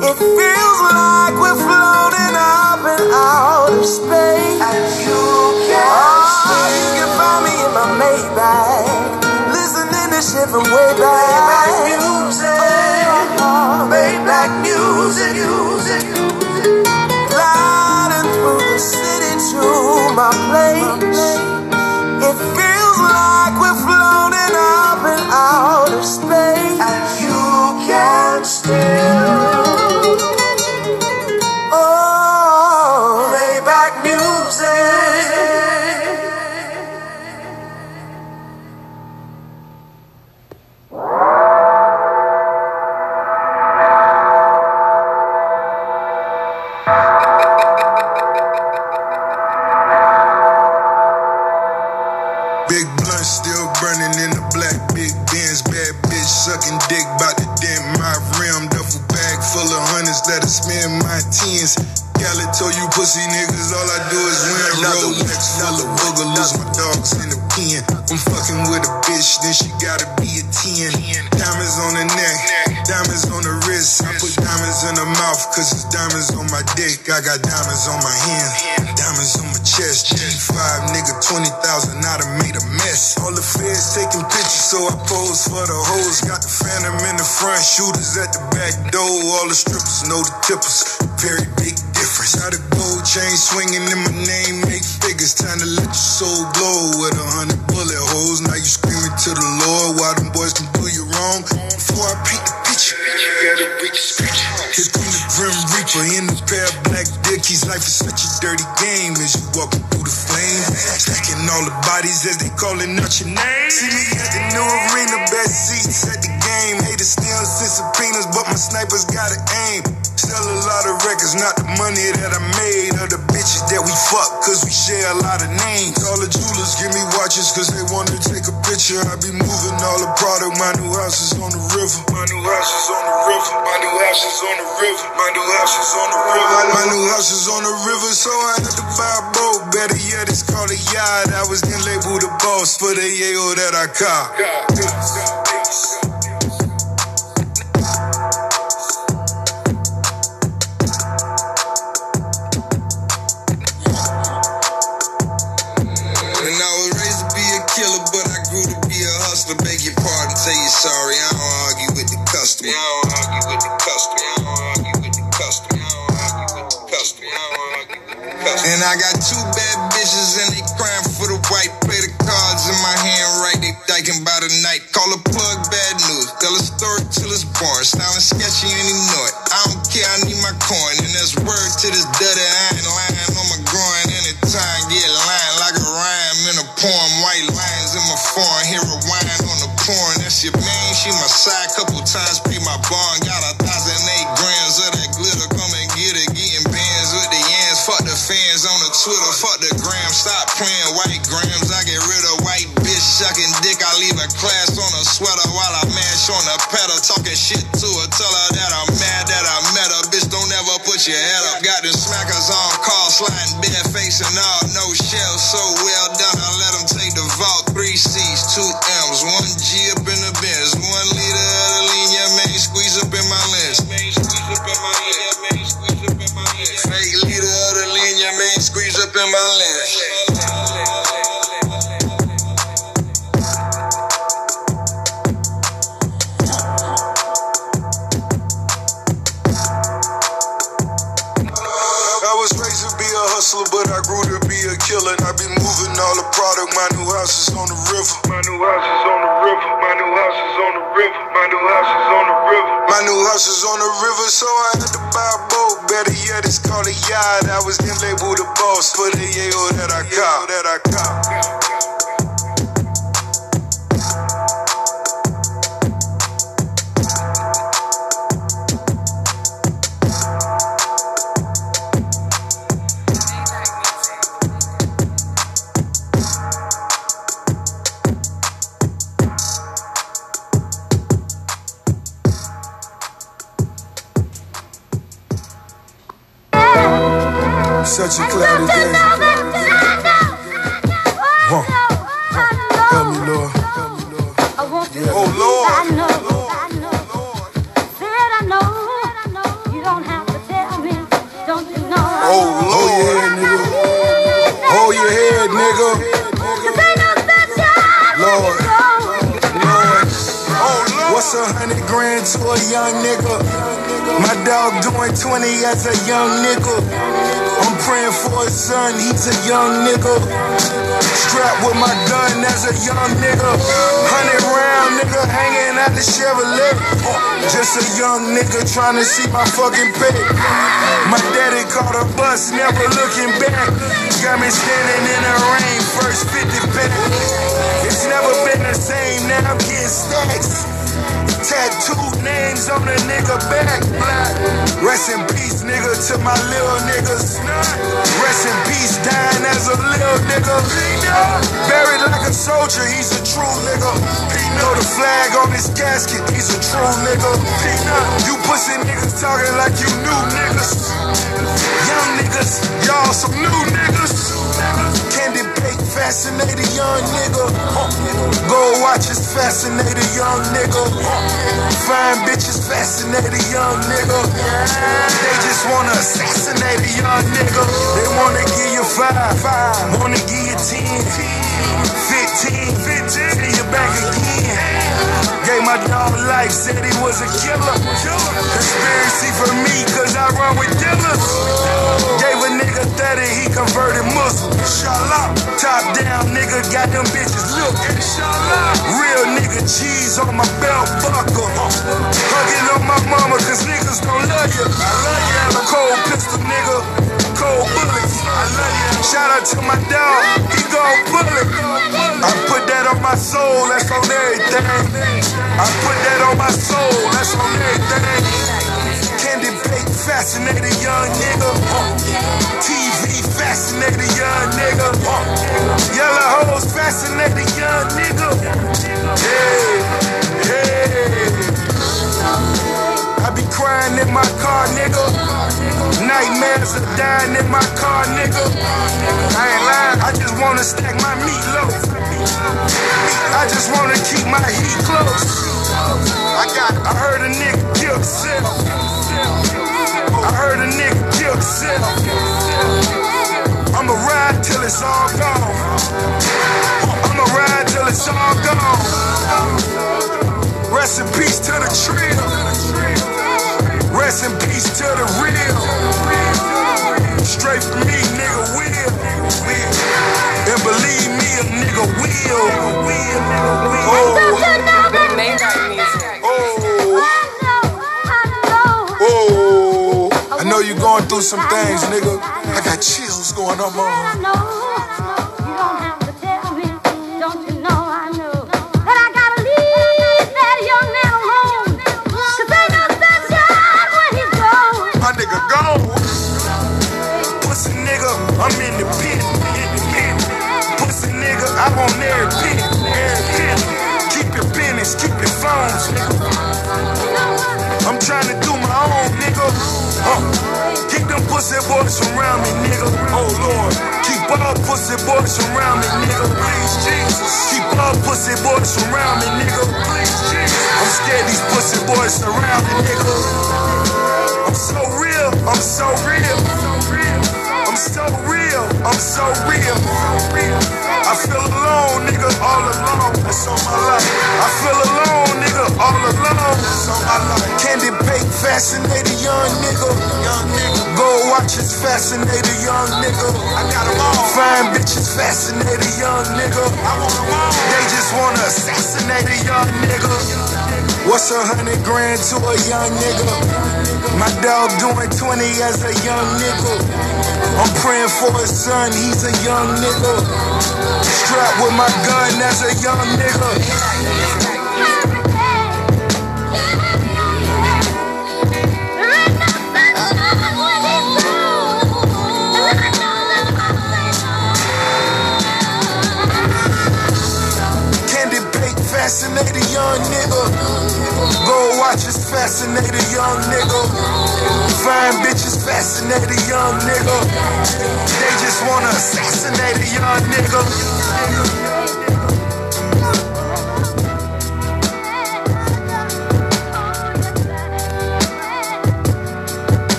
It feels like we're floating up in outer space. And you can, oh, you can find me in my Maybach, listening to shit from way back. Maybach music, oh, Maybach music, music. Gliding through the city to my place. It feels like we're floating up in outer space. And you can still. Big blunt still burning in the black big Benz. Bad bitch sucking dick, bout to dent my rim. Duffel bag full of hundreds that'll spend my tens. Khaled told you pussy niggas, all I do is win. Rolex full of lose my dogs in the pen. I'm fucking with a bitch, then she gotta be a 10. Diamonds on the neck, diamonds on the wrist. I put diamonds in the mouth, cause it's diamonds on my dick. I got diamonds on my hand, diamonds on my chest. G5 nigga, 20,000, I done made a mess. All the feds taking pictures, so I pose for the hoes. Got the phantom in the front, shooters at the back door. All the strippers know the tippers. Very big difference. How the gold chain swinging in my name, make figures. Time to let your soul glow with a hundred bullet holes. Now you screaming to the Lord while them boys can do you wrong. Before I paint the picture, you gotta reach the. Here come the Grim Reaper in a Life is such a dirty game as you walking through the flames. Stacking all the bodies as they calling out your name. See me at the new arena, best seats at the game. Haters still send subpoenas, but my snipers gotta aim. Sell a lot of records, not the money that I made. Or the bitches that we fuck, cause we share a lot of names. All the jewelers give me watches, cause they want to take a picture. I be moving all the product, my new house is on the river. My new house is on the river. My new house is on the river. My new house is on the river. My new house is on the river, so I had to buy a boat. Better yet, it's called a yacht. I was then labeled the boss for the yayo that I caught. sorry, I don't argue with the customer. I don't argue with the customer. I don't argue with the customer. I don't argue with the customer. I don't argue with the customer. And I got two bad bitches in the she my side. Couple times pay my bond, got a thousand eight grams of that glitter. Come and get it, getting bands with the yams. Fuck the fans on the Twitter, fuck the gram. Stop playing white grams. I get rid of white bitch sucking dick. I leave a class on a sweater while I mash on the pedal. Talking shit to her, tell her that I'm mad that I met her. Bitch, don't ever put your head up. Got the smackers on call, sliding bare facing all. No shell, so well in my lens. I was raised to be a hustler, but I grew to be a killer. And I've been moving all the product. My new house is on the river. My new house is on the river. My new house is on the river. My new house is on the river. My new house is on the river, so I had to buy a boat. Better yet, it's called a yacht. I was then labeled the boss for the yayo that I. That I caught. Such a cloudy day. Huh. Help me, Lord. Oh, Lord. Oh, yeah, nigga. Hold your head, nigga. Lord. Oh, Lord. What's a hundred grand to a young nigga? My dog doing 20 as a young nigga. Praying for his son, he's a young nigga. Strapped with my gun as a young nigga. Hundred round nigga hanging out the Chevrolet. Just a young nigga trying to see my fucking pay. My daddy caught a bus, never looking back. Got me standing in the rain, first 50 pack. It's never been the same, now I'm getting stacks. Tattooed names on a nigga back. Black. Rest in peace, nigga, to my little niggas. Rest in peace, dying as a little nigga. Buried like a soldier, he's a true nigga. Know the flag on his casket, he's a true nigga. You pussy niggas talking like you new niggas. Young niggas, y'all some new niggas. Candy bake, fascinated young nigga. Gold watches, fascinated young nigga. Fine bitches, fascinated young nigga. They just wanna assassinate a young nigga. They wanna give you five, five. wanna give you ten, fifteen, fifteen. See you back again. Gave my dog life, said he was a killer. Down, nigga, got them bitches look. Real nigga, cheese on my belt buckle. Hugging on my mama, cause niggas don't love you. I love you. Cold pistol, nigga. Cold bullets. I love you. Shout out to my dog, he go bullet. I put that on my soul, that's on everything. I put that on my soul, that's on everything. Fascinated young nigga. TV, fascinated young nigga. Yellow hoes, fascinated young nigga. Hey, hey. I be crying in my car, nigga. Nightmares of dying in my car, nigga. I ain't lying, I just wanna stack my meat low. I just wanna keep my heat close. I got, I heard a nigga kill himself. I'ma ride till it's all gone. I'ma ride till it's all gone. Rest in peace to the tree. Rest in peace to the real. Straight from me, nigga, will. And believe me, a nigga will. We through some things, nigga. I got chills going on, I know, I know. You don't have to tell me. Don't you know I know? But I gotta leave that young man. Alone. Cause they know the best job when he's. My nigga gone. Pussy nigga, I'm in the pit. In the pit. Pussy nigga, I'm on every pit. Every pit. Keep your business, keep your phones, nigga. Pussy boys around me, nigga. Oh Lord. Keep all pussy boys around me, nigga. Please, Jesus. Keep all pussy boys around me, nigga. Please, Jesus. I'm scared these pussy boys surround me, nigga. I'm so real, I'm so real. I'm so real, I'm so real. I feel alone, nigga, all alone. That's on my life. I feel alone, nigga, all alone. That's on my life. Candy bake, fascinated young nigga. Young nigga. Gold watches, fascinated young nigga. I got them all. Fine bitches, fascinated young nigga. I want them all. They just wanna assassinate a young nigga. What's a hundred grand to a young nigga? My dog doing 20 as a young nigga. I'm praying for his son, he's a young nigga. Strapped with my gun as a young nigga. Bake, fascinated young nigga. Gold watches, fascinated young nigga. Fine bitches, fascinated young nigga. They just wanna assassinate a young nigga.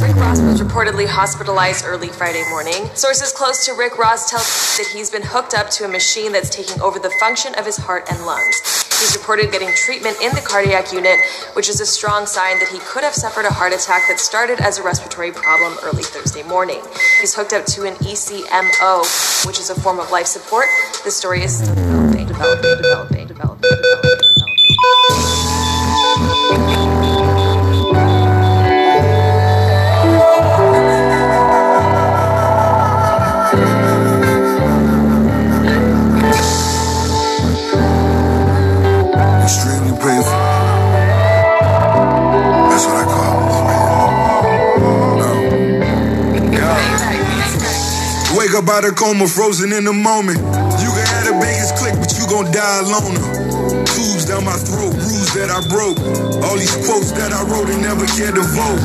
Rick Ross was reportedly hospitalized early Friday morning. Sources close to Rick Ross tell that he's been hooked up to a machine that's taking over the function of his heart and lungs. He's reported getting treatment in the cardiac unit, which is a strong sign that he could have suffered a heart attack that started as a respiratory problem early Thursday morning. He's hooked up to an ECMO, which is a form of life support. The story is still developing, developing, developing. Up out coma, frozen in the moment. You can have the biggest click, but you gon' die alone. Tubes down my throat, bruised that I broke. All these quotes that I wrote and never cared to vote.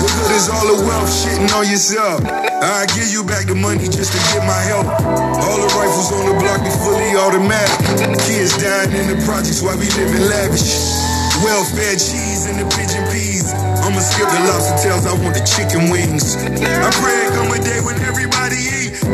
What good is all the wealth shitting on yourself? I give you back the money just to get my help. All the rifles on the block be fully automatic. Kids dying in the projects while we living lavish. Welfare cheese and the pigeon peas. I'ma skip the lobster tails, I want the chicken wings. I pray come a day when everybody.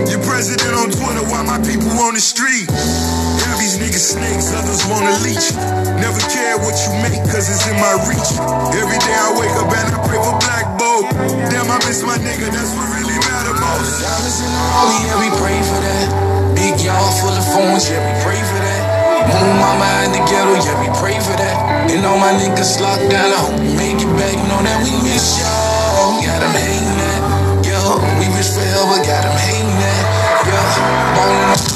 Your president on Twitter while my people on the street. Have these niggas snakes, others wanna leech. Never care what you make, cause it's in my reach. Every day I wake up and I pray for black boat. Damn, I miss my nigga, that's what really matter most. Diamonds yeah, we pray for that. Big y'all full of phones, yeah, we pray for that. Moon mama in the ghetto, yeah, we pray for that. And all my niggas locked down, I hope we make it back. Know that we miss y'all. Wish forever, got them hating ballin' up.